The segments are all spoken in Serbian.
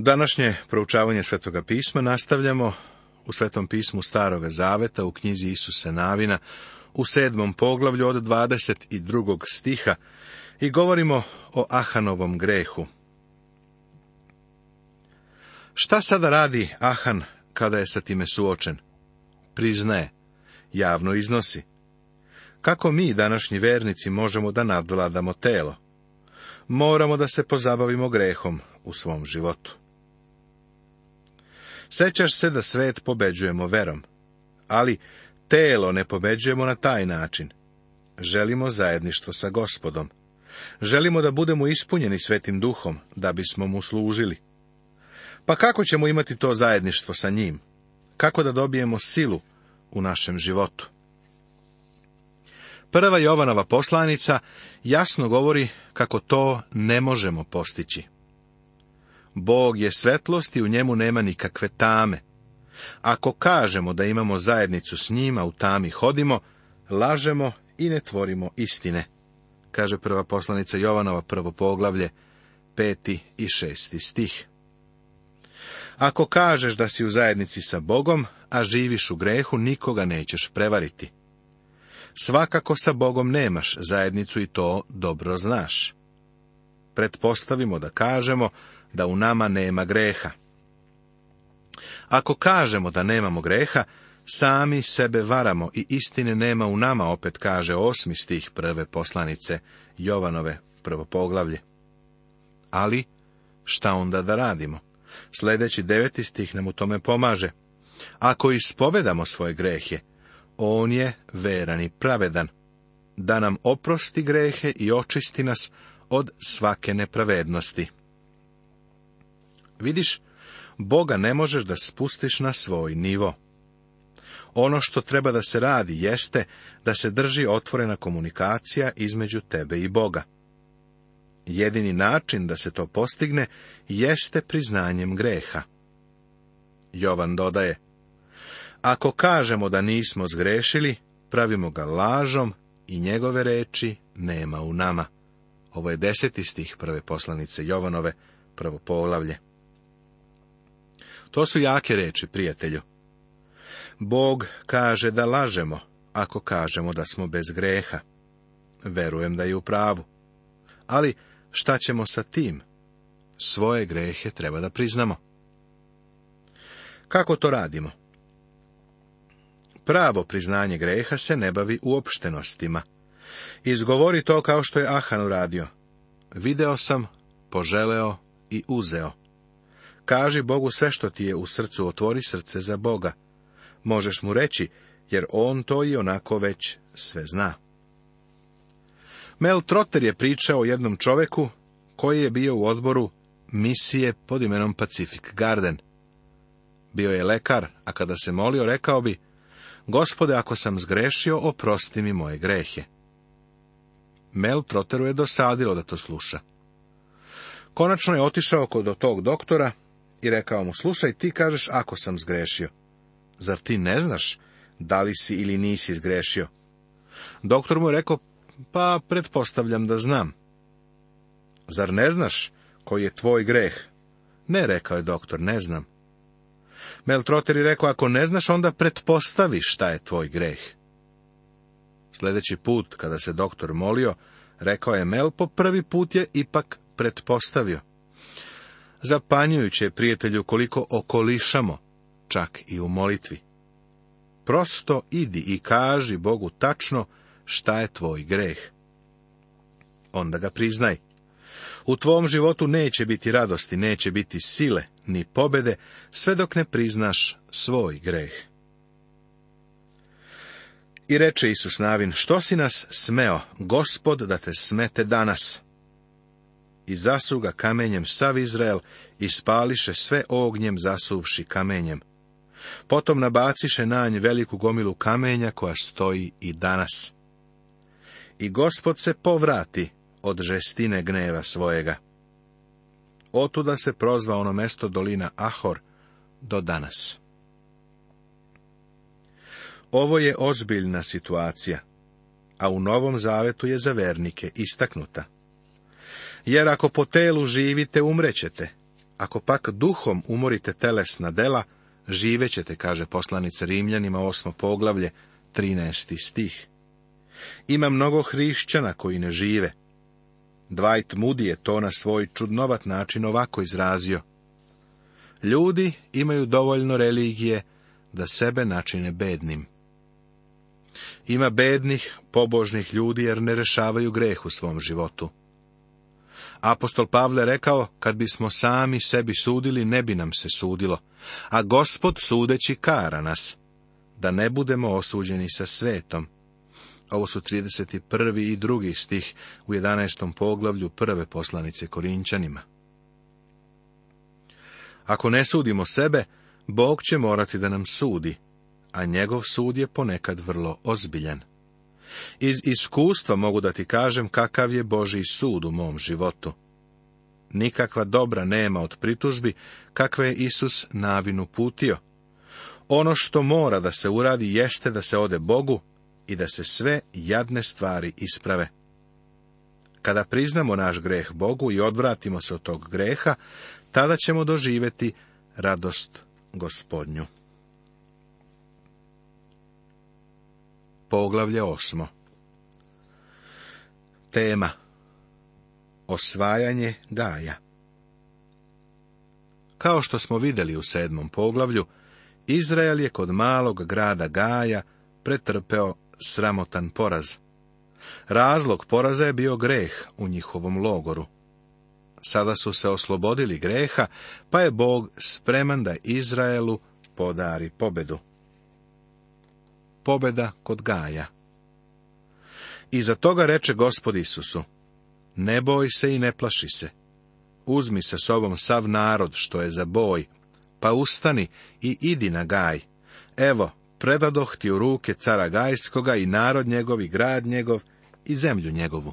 Današnje proučavanje Svetoga pisma nastavljamo u Svetom pismu Staroga Zaveta u knjizi Isuse Navina u sedmom poglavlju od 22. stiha i govorimo o Ahanovom grehu. Šta sada radi Ahan kada je sa time suočen? Priznaje, javno iznosi. Kako mi, današnji vernici, možemo da nadvladamo telo? Moramo da se pozabavimo grehom u svom životu. Sećaš se da svet pobeđujemo verom, ali telo ne pobeđujemo na taj način. Želimo zajedništvo sa gospodom. Želimo da budemo ispunjeni svetim duhom, da bismo mu služili. Pa kako ćemo imati to zajedništvo sa njim? Kako da dobijemo silu u našem životu? Prva Jovanova poslanica jasno govori kako to ne možemo postići. Bog je svetlost i u njemu nema nikakve tame. Ako kažemo da imamo zajednicu s njima, u tami hodimo, lažemo i ne tvorimo istine. Kaže prva poslanica Jovanova prvo poglavlje, peti i šesti stih. Ako kažeš da si u zajednici sa Bogom, a živiš u grehu, nikoga nećeš prevariti. Svakako sa Bogom nemaš zajednicu i to dobro znaš. Pretpostavimo da kažemo da u nama nema greha. Ako kažemo da nemamo greha, sami sebe varamo i istine nema u nama, opet kaže osmi stih prve poslanice Jovanove prvo poglavlje. Ali, šta onda da radimo? Sljedeći deveti stih nam u tome pomaže. Ako ispovedamo svoje grehe, on je veran i pravedan, da nam oprosti grehe i očisti nas od svake nepravednosti. Vidiš, Boga ne možeš da spustiš na svoj nivo. Ono što treba da se radi jeste da se drži otvorena komunikacija između tebe i Boga. Jedini način da se to postigne jeste priznanjem greha. Jovan dodaje, ako kažemo da nismo zgrešili, pravimo ga lažom i njegove reči nema u nama. Ovo je deseti stih prve poslanice Jovanove, prvo poglavlje. To su jake reči, prijatelju. Bog kaže da lažemo, ako kažemo da smo bez greha. Verujem da je u pravu. Ali šta ćemo sa tim? Svoje grehe treba da priznamo. Kako to radimo? Pravo priznanje greha se ne bavi uopštenostima. Izgovori to kao što je Ahan uradio. Video sam, poželeo i uzeo. Kaži Bogu sve što ti je u srcu, otvori srce za Boga. Možeš mu reći, jer on to i onako već sve zna. Mel Trotter je pričao o jednom čoveku koji je bio u odboru misije pod imenom Pacific Garden. Bio je lekar, a kada se molio rekao bi, gospode ako sam zgrešio, oprosti mi moje grehe. Mel Trotteru je dosadilo da to sluša. Konačno je otišao kod tog doktora i rekao mu, slušaj, ti kažeš ako sam zgrešio. Zar ti ne znaš da li si ili nisi zgrešio? Doktor mu je rekao, pa pretpostavljam da znam. Zar ne znaš koji je tvoj greh? Ne, rekao je doktor, ne znam. Mel je rekao, ako ne znaš, onda pretpostavi šta je tvoj greh. Sljedeći put, kada se doktor molio, rekao je Mel, po prvi put je ipak pretpostavio. Zapanjujuće, prijatelju, koliko okolišamo, čak i u molitvi. Prosto idi i kaži Bogu tačno šta je tvoj greh. Onda ga priznaj. U tvom životu neće biti radosti, neće biti sile, ni pobede, sve dok ne priznaš svoj greh. I reče Isus Navin, što si nas smeo, gospod, da te smete danas? i zasuga kamenjem sav Izrael i spališe sve ognjem zasuvši kamenjem. Potom nabaciše na nj veliku gomilu kamenja koja stoji i danas. I gospod se povrati od žestine gneva svojega. Otuda se prozva ono mesto dolina Ahor do danas. Ovo je ozbiljna situacija, a u Novom Zavetu je za vernike istaknuta jer ako po telu živite, umrećete. Ako pak duhom umorite telesna dela, živećete, kaže poslanica Rimljanima, osmo poglavlje, 13. stih. Ima mnogo hrišćana koji ne žive. Dwight Moody je to na svoj čudnovat način ovako izrazio. Ljudi imaju dovoljno religije da sebe načine bednim. Ima bednih, pobožnih ljudi jer ne rešavaju greh u svom životu. Apostol Pavle rekao, kad bismo sami sebi sudili, ne bi nam se sudilo, a gospod sudeći kara nas, da ne budemo osuđeni sa svetom. Ovo su 31. i drugi stih u 11. poglavlju prve poslanice Korinčanima. Ako ne sudimo sebe, Bog će morati da nam sudi, a njegov sud je ponekad vrlo ozbiljan. Iz iskustva mogu da ti kažem kakav je Boži sud u mom životu. Nikakva dobra nema od pritužbi kakve je Isus navinu putio. Ono što mora da se uradi jeste da se ode Bogu i da se sve jadne stvari isprave. Kada priznamo naš greh Bogu i odvratimo se od tog greha, tada ćemo doživjeti radost gospodnju. Poglavlje osmo Tema Osvajanje Gaja Kao što smo vidjeli u sedmom poglavlju, Izrael je kod malog grada Gaja pretrpeo sramotan poraz. Razlog poraza je bio greh u njihovom logoru. Sada su se oslobodili greha, pa je Bog spreman da Izraelu podari pobedu pobeda kod Gaja. I za toga reče gospod Isusu, ne boj se i ne plaši se. Uzmi sa sobom sav narod što je za boj, pa ustani i idi na Gaj. Evo, predadoh ti u ruke cara Gajskoga i narod njegov i grad njegov i zemlju njegovu.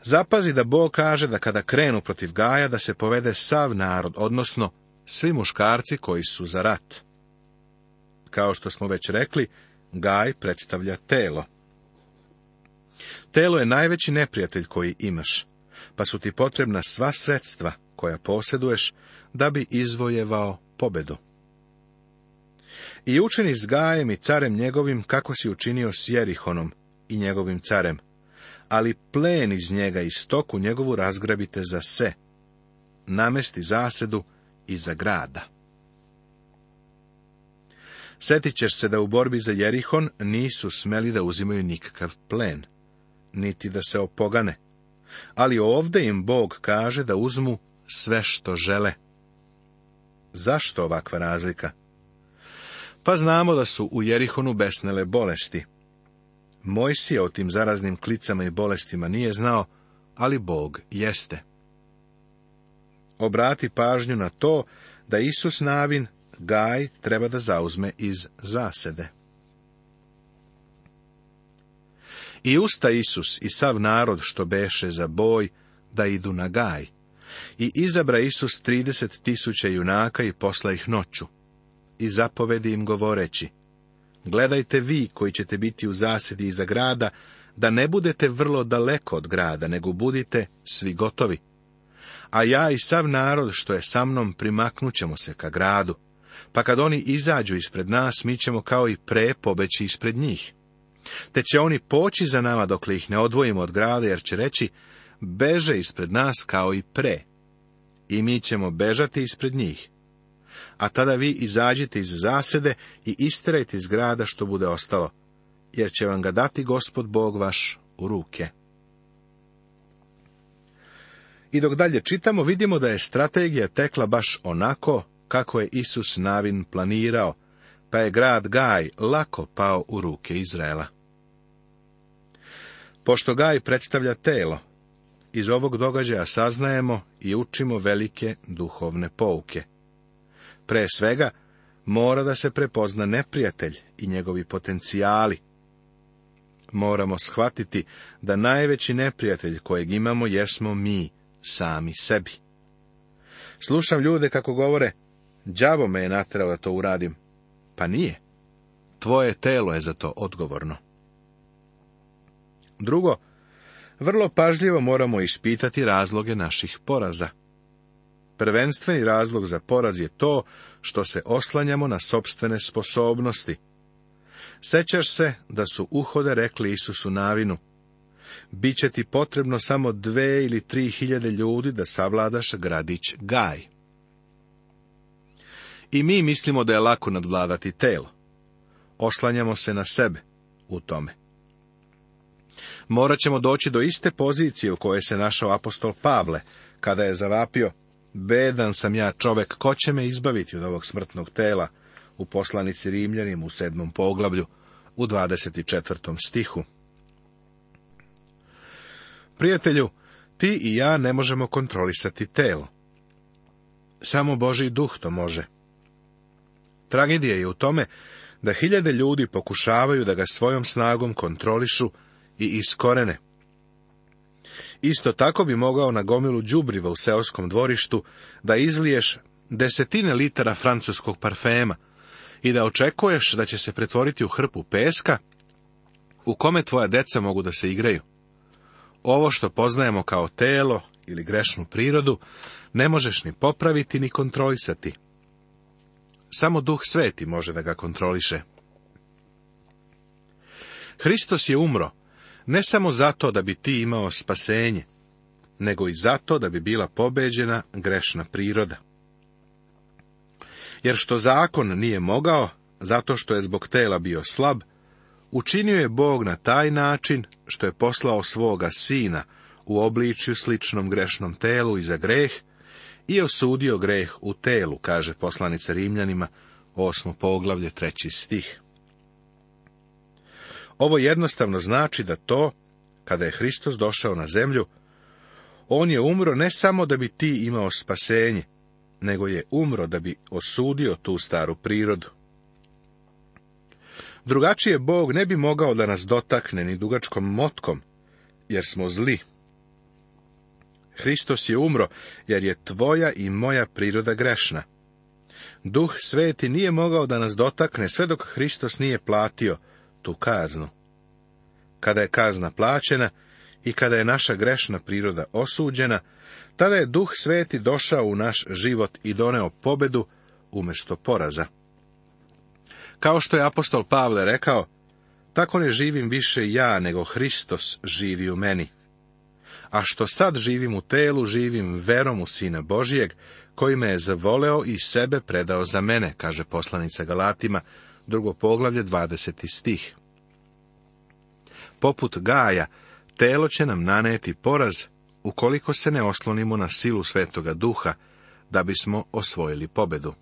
Zapazi da Bog kaže da kada krenu protiv Gaja da se povede sav narod, odnosno svi muškarci koji su za rat kao što smo već rekli, gaj predstavlja telo. Telo je najveći neprijatelj koji imaš, pa su ti potrebna sva sredstva koja posjeduješ da bi izvojevao pobedu. I učeni s Gajem i carem njegovim kako si učinio s Jerihonom i njegovim carem, ali plen iz njega i stoku njegovu razgrabite za se, namesti zasedu za grada. Setit ćeš se da u borbi za Jerihon nisu smeli da uzimaju nikakav plen, niti da se opogane. Ali ovde im Bog kaže da uzmu sve što žele. Zašto ovakva razlika? Pa znamo da su u Jerihonu besnele bolesti. Mojsija o tim zaraznim klicama i bolestima nije znao, ali Bog jeste. Obrati pažnju na to da Isus Navin gaj treba da zauzme iz zasede. I usta Isus i sav narod što beše za boj, da idu na gaj. I izabra Isus trideset tisuća junaka i posla ih noću. I zapovedi im govoreći, gledajte vi koji ćete biti u zasedi iza grada, da ne budete vrlo daleko od grada, nego budite svi gotovi. A ja i sav narod što je sa mnom primaknućemo se ka gradu pa kad oni izađu ispred nas, mi ćemo kao i pre pobeći ispred njih. Te će oni poći za nama dokle ih ne odvojimo od grada, jer će reći, beže ispred nas kao i pre. I mi ćemo bežati ispred njih. A tada vi izađite iz zasede i istirajte iz grada što bude ostalo, jer će vam ga dati gospod Bog vaš u ruke. I dok dalje čitamo, vidimo da je strategija tekla baš onako kako je Isus Navin planirao, pa je grad Gaj lako pao u ruke Izraela. Pošto Gaj predstavlja telo, iz ovog događaja saznajemo i učimo velike duhovne pouke. Pre svega, mora da se prepozna neprijatelj i njegovi potencijali. Moramo shvatiti da najveći neprijatelj kojeg imamo jesmo mi, sami sebi. Slušam ljude kako govore, Đavo me je natrao da to uradim. Pa nije. Tvoje telo je za to odgovorno. Drugo, vrlo pažljivo moramo ispitati razloge naših poraza. Prvenstveni razlog za poraz je to što se oslanjamo na sobstvene sposobnosti. Sećaš se da su uhode rekli Isusu Navinu, Biće ti potrebno samo dve ili tri hiljade ljudi da savladaš gradić Gaj. I mi mislimo da je lako nadvladati telo. Oslanjamo se na sebe u tome. Morat ćemo doći do iste pozicije u kojoj se našao apostol Pavle, kada je zavapio, bedan sam ja čovek, ko će me izbaviti od ovog smrtnog tela, u poslanici Rimljanim u sedmom poglavlju, u 24. stihu. Prijatelju, ti i ja ne možemo kontrolisati telo. Samo Boži duh to može. Tragedija je u tome da hiljade ljudi pokušavaju da ga svojom snagom kontrolišu i iskorene. Isto tako bi mogao na gomilu đubriva u seoskom dvorištu da izliješ desetine litara francuskog parfema i da očekuješ da će se pretvoriti u hrpu peska u kome tvoja deca mogu da se igraju. Ovo što poznajemo kao telo ili grešnu prirodu ne možeš ni popraviti ni kontrolisati. Samo duh sveti može da ga kontroliše. Hristos je umro, ne samo zato da bi ti imao spasenje, nego i zato da bi bila pobeđena grešna priroda. Jer što zakon nije mogao, zato što je zbog tela bio slab, učinio je Bog na taj način što je poslao svoga sina u obličju sličnom grešnom telu i za greh, i osudio greh u telu, kaže poslanica Rimljanima, osmo poglavlje, treći stih. Ovo jednostavno znači da to, kada je Hristos došao na zemlju, on je umro ne samo da bi ti imao spasenje, nego je umro da bi osudio tu staru prirodu. Drugačije Bog ne bi mogao da nas dotakne ni dugačkom motkom, jer smo zli, Hristos je umro, jer je tvoja i moja priroda grešna. Duh sveti nije mogao da nas dotakne sve dok Hristos nije platio tu kaznu. Kada je kazna plaćena i kada je naša grešna priroda osuđena, tada je Duh sveti došao u naš život i doneo pobedu umjesto poraza. Kao što je apostol Pavle rekao, tako ne živim više ja, nego Hristos živi u meni a što sad živim u telu, živim verom u Sina Božijeg, koji me je zavoleo i sebe predao za mene, kaže poslanica Galatima, drugo poglavlje, 20. stih. Poput Gaja, telo će nam naneti poraz, ukoliko se ne oslonimo na silu Svetoga Duha, da bismo osvojili pobedu.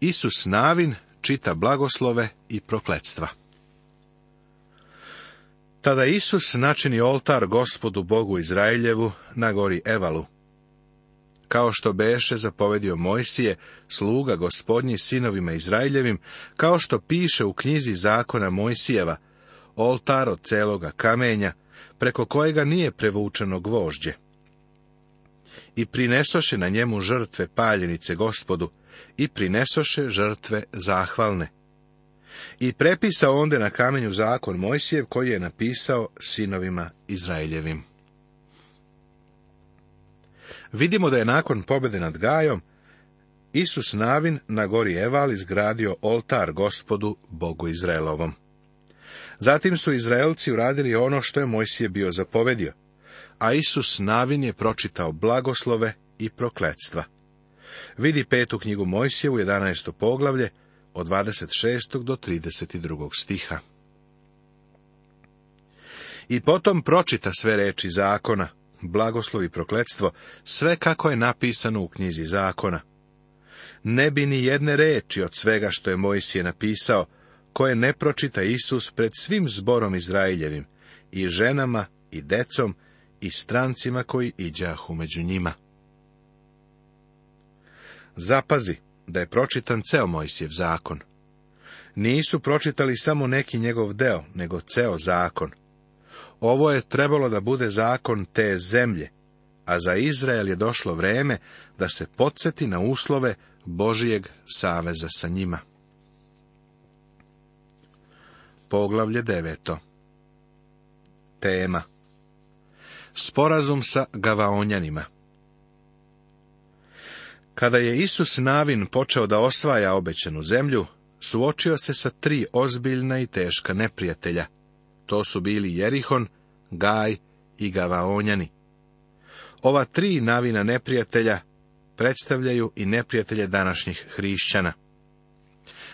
Isus Navin čita blagoslove i prokletstva. Tada Isus načini oltar gospodu Bogu Izraeljevu na gori Evalu. Kao što beše zapovedio Mojsije, sluga gospodnji sinovima Izraeljevim, kao što piše u knjizi zakona Mojsijeva, oltar od celoga kamenja, preko kojega nije prevučeno gvožđe. I prinesoše na njemu žrtve paljenice gospodu, i prinesoše žrtve zahvalne i prepisao onda na kamenju zakon Mojsijev koji je napisao sinovima Izraeljevim. Vidimo da je nakon pobede nad Gajom Isus Navin na gori Eval izgradio oltar gospodu Bogu Izraelovom. Zatim su Izraelci uradili ono što je Mojsije bio zapovedio, a Isus Navin je pročitao blagoslove i prokletstva. Vidi petu knjigu Mojsije u 11. poglavlje, od 26. do 32. stiha. I potom pročita sve reči zakona, blagoslovi prokletstvo, sve kako je napisano u knjizi zakona. Ne bi ni jedne reči od svega što je Mojsije napisao, koje ne pročita Isus pred svim zborom Izraeljevim, i ženama, i decom, i strancima koji iđahu među njima. Zapazi, da je pročitan ceo Mojsijev zakon. Nisu pročitali samo neki njegov deo, nego ceo zakon. Ovo je trebalo da bude zakon te zemlje, a za Izrael je došlo vreme da se podsjeti na uslove Božijeg saveza sa njima. Poglavlje deveto Tema Sporazum sa Gavaonjanima kada je Isus Navin počeo da osvaja obećenu zemlju, suočio se sa tri ozbiljna i teška neprijatelja. To su bili Jerihon, Gaj i Gavaonjani. Ova tri navina neprijatelja predstavljaju i neprijatelje današnjih hrišćana.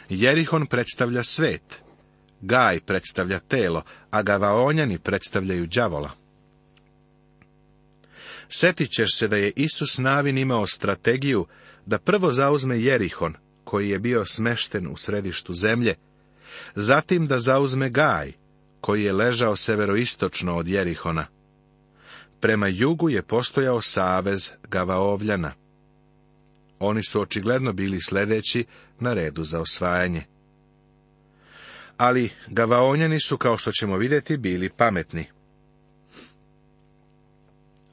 Jerihon predstavlja svet, Gaj predstavlja telo, a Gavaonjani predstavljaju đavola. Setit ćeš se da je Isus Navin imao strategiju da prvo zauzme Jerihon, koji je bio smešten u središtu zemlje, zatim da zauzme Gaj, koji je ležao severoistočno od Jerihona. Prema jugu je postojao savez Gavaovljana. Oni su očigledno bili sljedeći na redu za osvajanje. Ali Gavaonjani su, kao što ćemo vidjeti, bili pametni.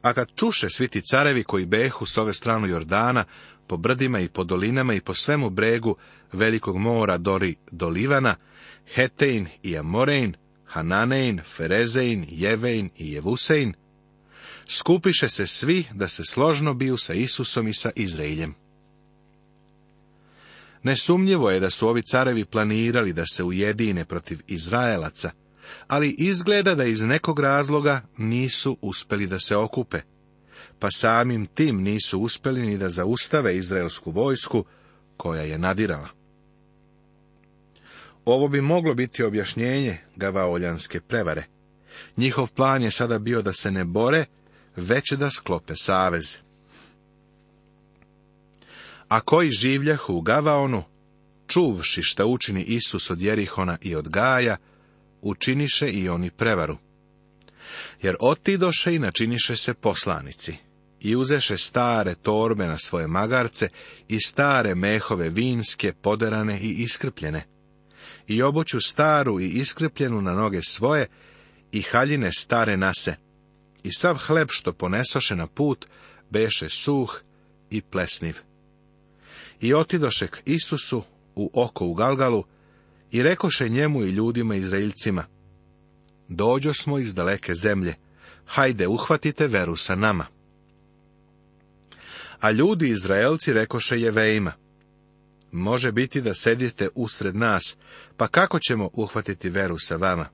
A kad čuše svi ti carevi koji behu s ove stranu Jordana, po brdima i po dolinama i po svemu bregu velikog mora Dori do Livana, Hetein i Amorein, Hananein, Ferezein, Jevein i Jevusein, skupiše se svi da se složno biju sa Isusom i sa Izraeljem. Nesumnjivo je da su ovi carevi planirali da se ujedine protiv Izraelaca, ali izgleda da iz nekog razloga nisu uspeli da se okupe, pa samim tim nisu uspeli ni da zaustave izraelsku vojsku koja je nadirala. Ovo bi moglo biti objašnjenje gavaoljanske prevare. Njihov plan je sada bio da se ne bore, već da sklope savez. A koji življah u Gavaonu, čuvši šta učini Isus od Jerihona i od Gaja, učiniše i oni prevaru. Jer otidoše i načiniše se poslanici, i uzeše stare torbe na svoje magarce i stare mehove vinske, poderane i iskrpljene. I obuću staru i iskrpljenu na noge svoje i haljine stare nase. I sav hleb što ponesoše na put, beše suh i plesniv. I otidoše k Isusu u oko u Galgalu, i rekoše njemu i ljudima Izraelcima, dođo smo iz daleke zemlje, hajde uhvatite veru sa nama. A ljudi Izraelci rekoše jevejima, može biti da sedite usred nas, pa kako ćemo uhvatiti veru sa vama?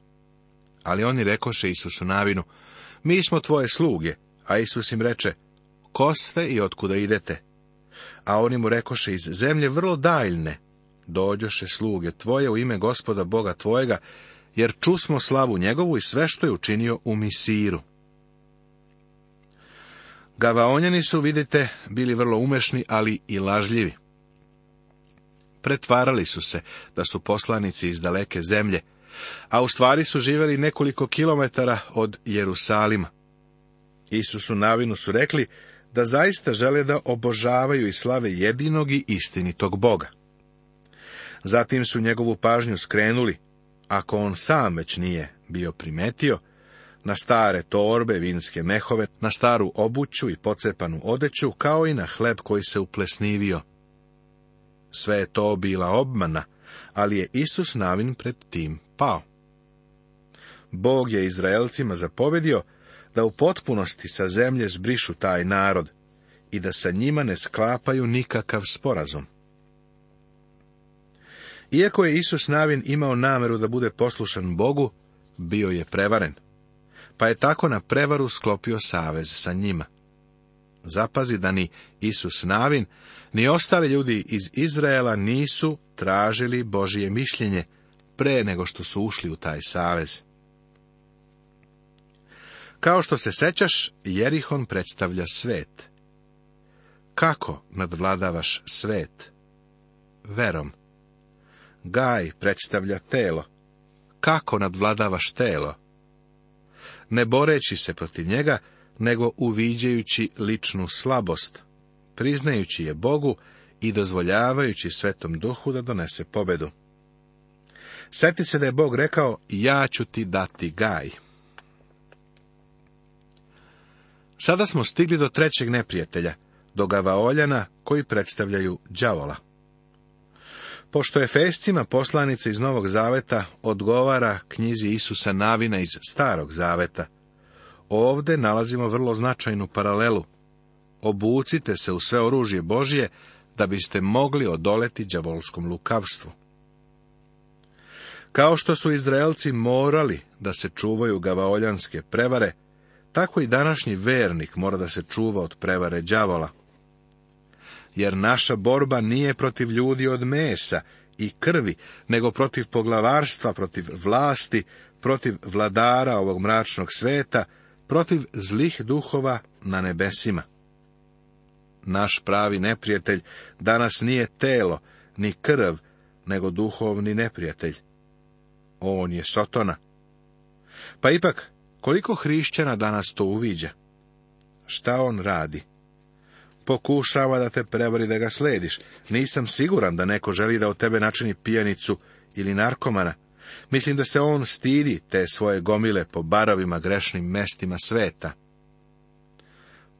Ali oni rekoše Isusu navinu, mi smo tvoje sluge, a Isus im reče, ko ste i otkuda idete? A oni mu rekoše iz zemlje vrlo daljne, dođoše sluge tvoje u ime gospoda Boga tvojega, jer čusmo slavu njegovu i sve što je učinio u misiru. Gavaonjani su, vidite, bili vrlo umešni, ali i lažljivi. Pretvarali su se da su poslanici iz daleke zemlje, a u stvari su živjeli nekoliko kilometara od Jerusalima. Isusu navinu su rekli da zaista žele da obožavaju i slave jedinog i istinitog Boga. Zatim su njegovu pažnju skrenuli, ako on sam već nije bio primetio, na stare torbe, vinske mehove, na staru obuću i pocepanu odeću, kao i na hleb koji se uplesnivio. Sve je to bila obmana, ali je Isus navin pred tim pao. Bog je Izraelcima zapovedio da u potpunosti sa zemlje zbrišu taj narod i da sa njima ne sklapaju nikakav sporazum. Iako je Isus Navin imao nameru da bude poslušan Bogu, bio je prevaren, pa je tako na prevaru sklopio savez sa njima. Zapazi da ni Isus Navin, ni ostali ljudi iz Izraela nisu tražili Božije mišljenje pre nego što su ušli u taj savez. Kao što se sećaš, Jerihon predstavlja svet. Kako nadvladavaš svet? Verom. Gaj predstavlja telo. Kako nadvladavaš telo? Ne boreći se protiv njega, nego uviđajući ličnu slabost, priznajući je Bogu i dozvoljavajući Svetom Duhu da donese pobedu. Sjeti se da je Bog rekao, ja ću ti dati gaj. Sada smo stigli do trećeg neprijatelja, do Gavaoljana, koji predstavljaju đavola. Pošto fescima poslanica iz Novog Zaveta odgovara knjizi Isusa Navina iz Starog Zaveta, ovde nalazimo vrlo značajnu paralelu. Obucite se u sve oružje Božje, da biste mogli odoleti đavolskom lukavstvu. Kao što su Izraelci morali da se čuvaju gavaoljanske prevare, tako i današnji vernik mora da se čuva od prevare đavola jer naša borba nije protiv ljudi od mesa i krvi, nego protiv poglavarstva, protiv vlasti, protiv vladara ovog mračnog sveta, protiv zlih duhova na nebesima. Naš pravi neprijatelj danas nije telo, ni krv, nego duhovni neprijatelj. On je Sotona. Pa ipak, koliko hrišćana danas to uviđa? Šta on radi? pokušava da te prevari da ga slediš. Nisam siguran da neko želi da od tebe načini pijanicu ili narkomana. Mislim da se on stidi te svoje gomile po barovima grešnim mestima sveta.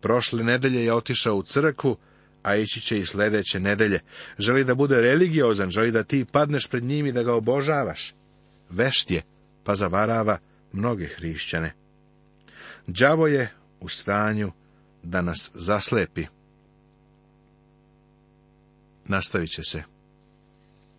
Prošle nedelje je otišao u crkvu, a ići će i sledeće nedelje. Želi da bude religiozan, želi da ti padneš pred njim i da ga obožavaš. Vešt je, pa zavarava mnoge hrišćane. Đavo je u stanju da nas zaslepi nastavit će se.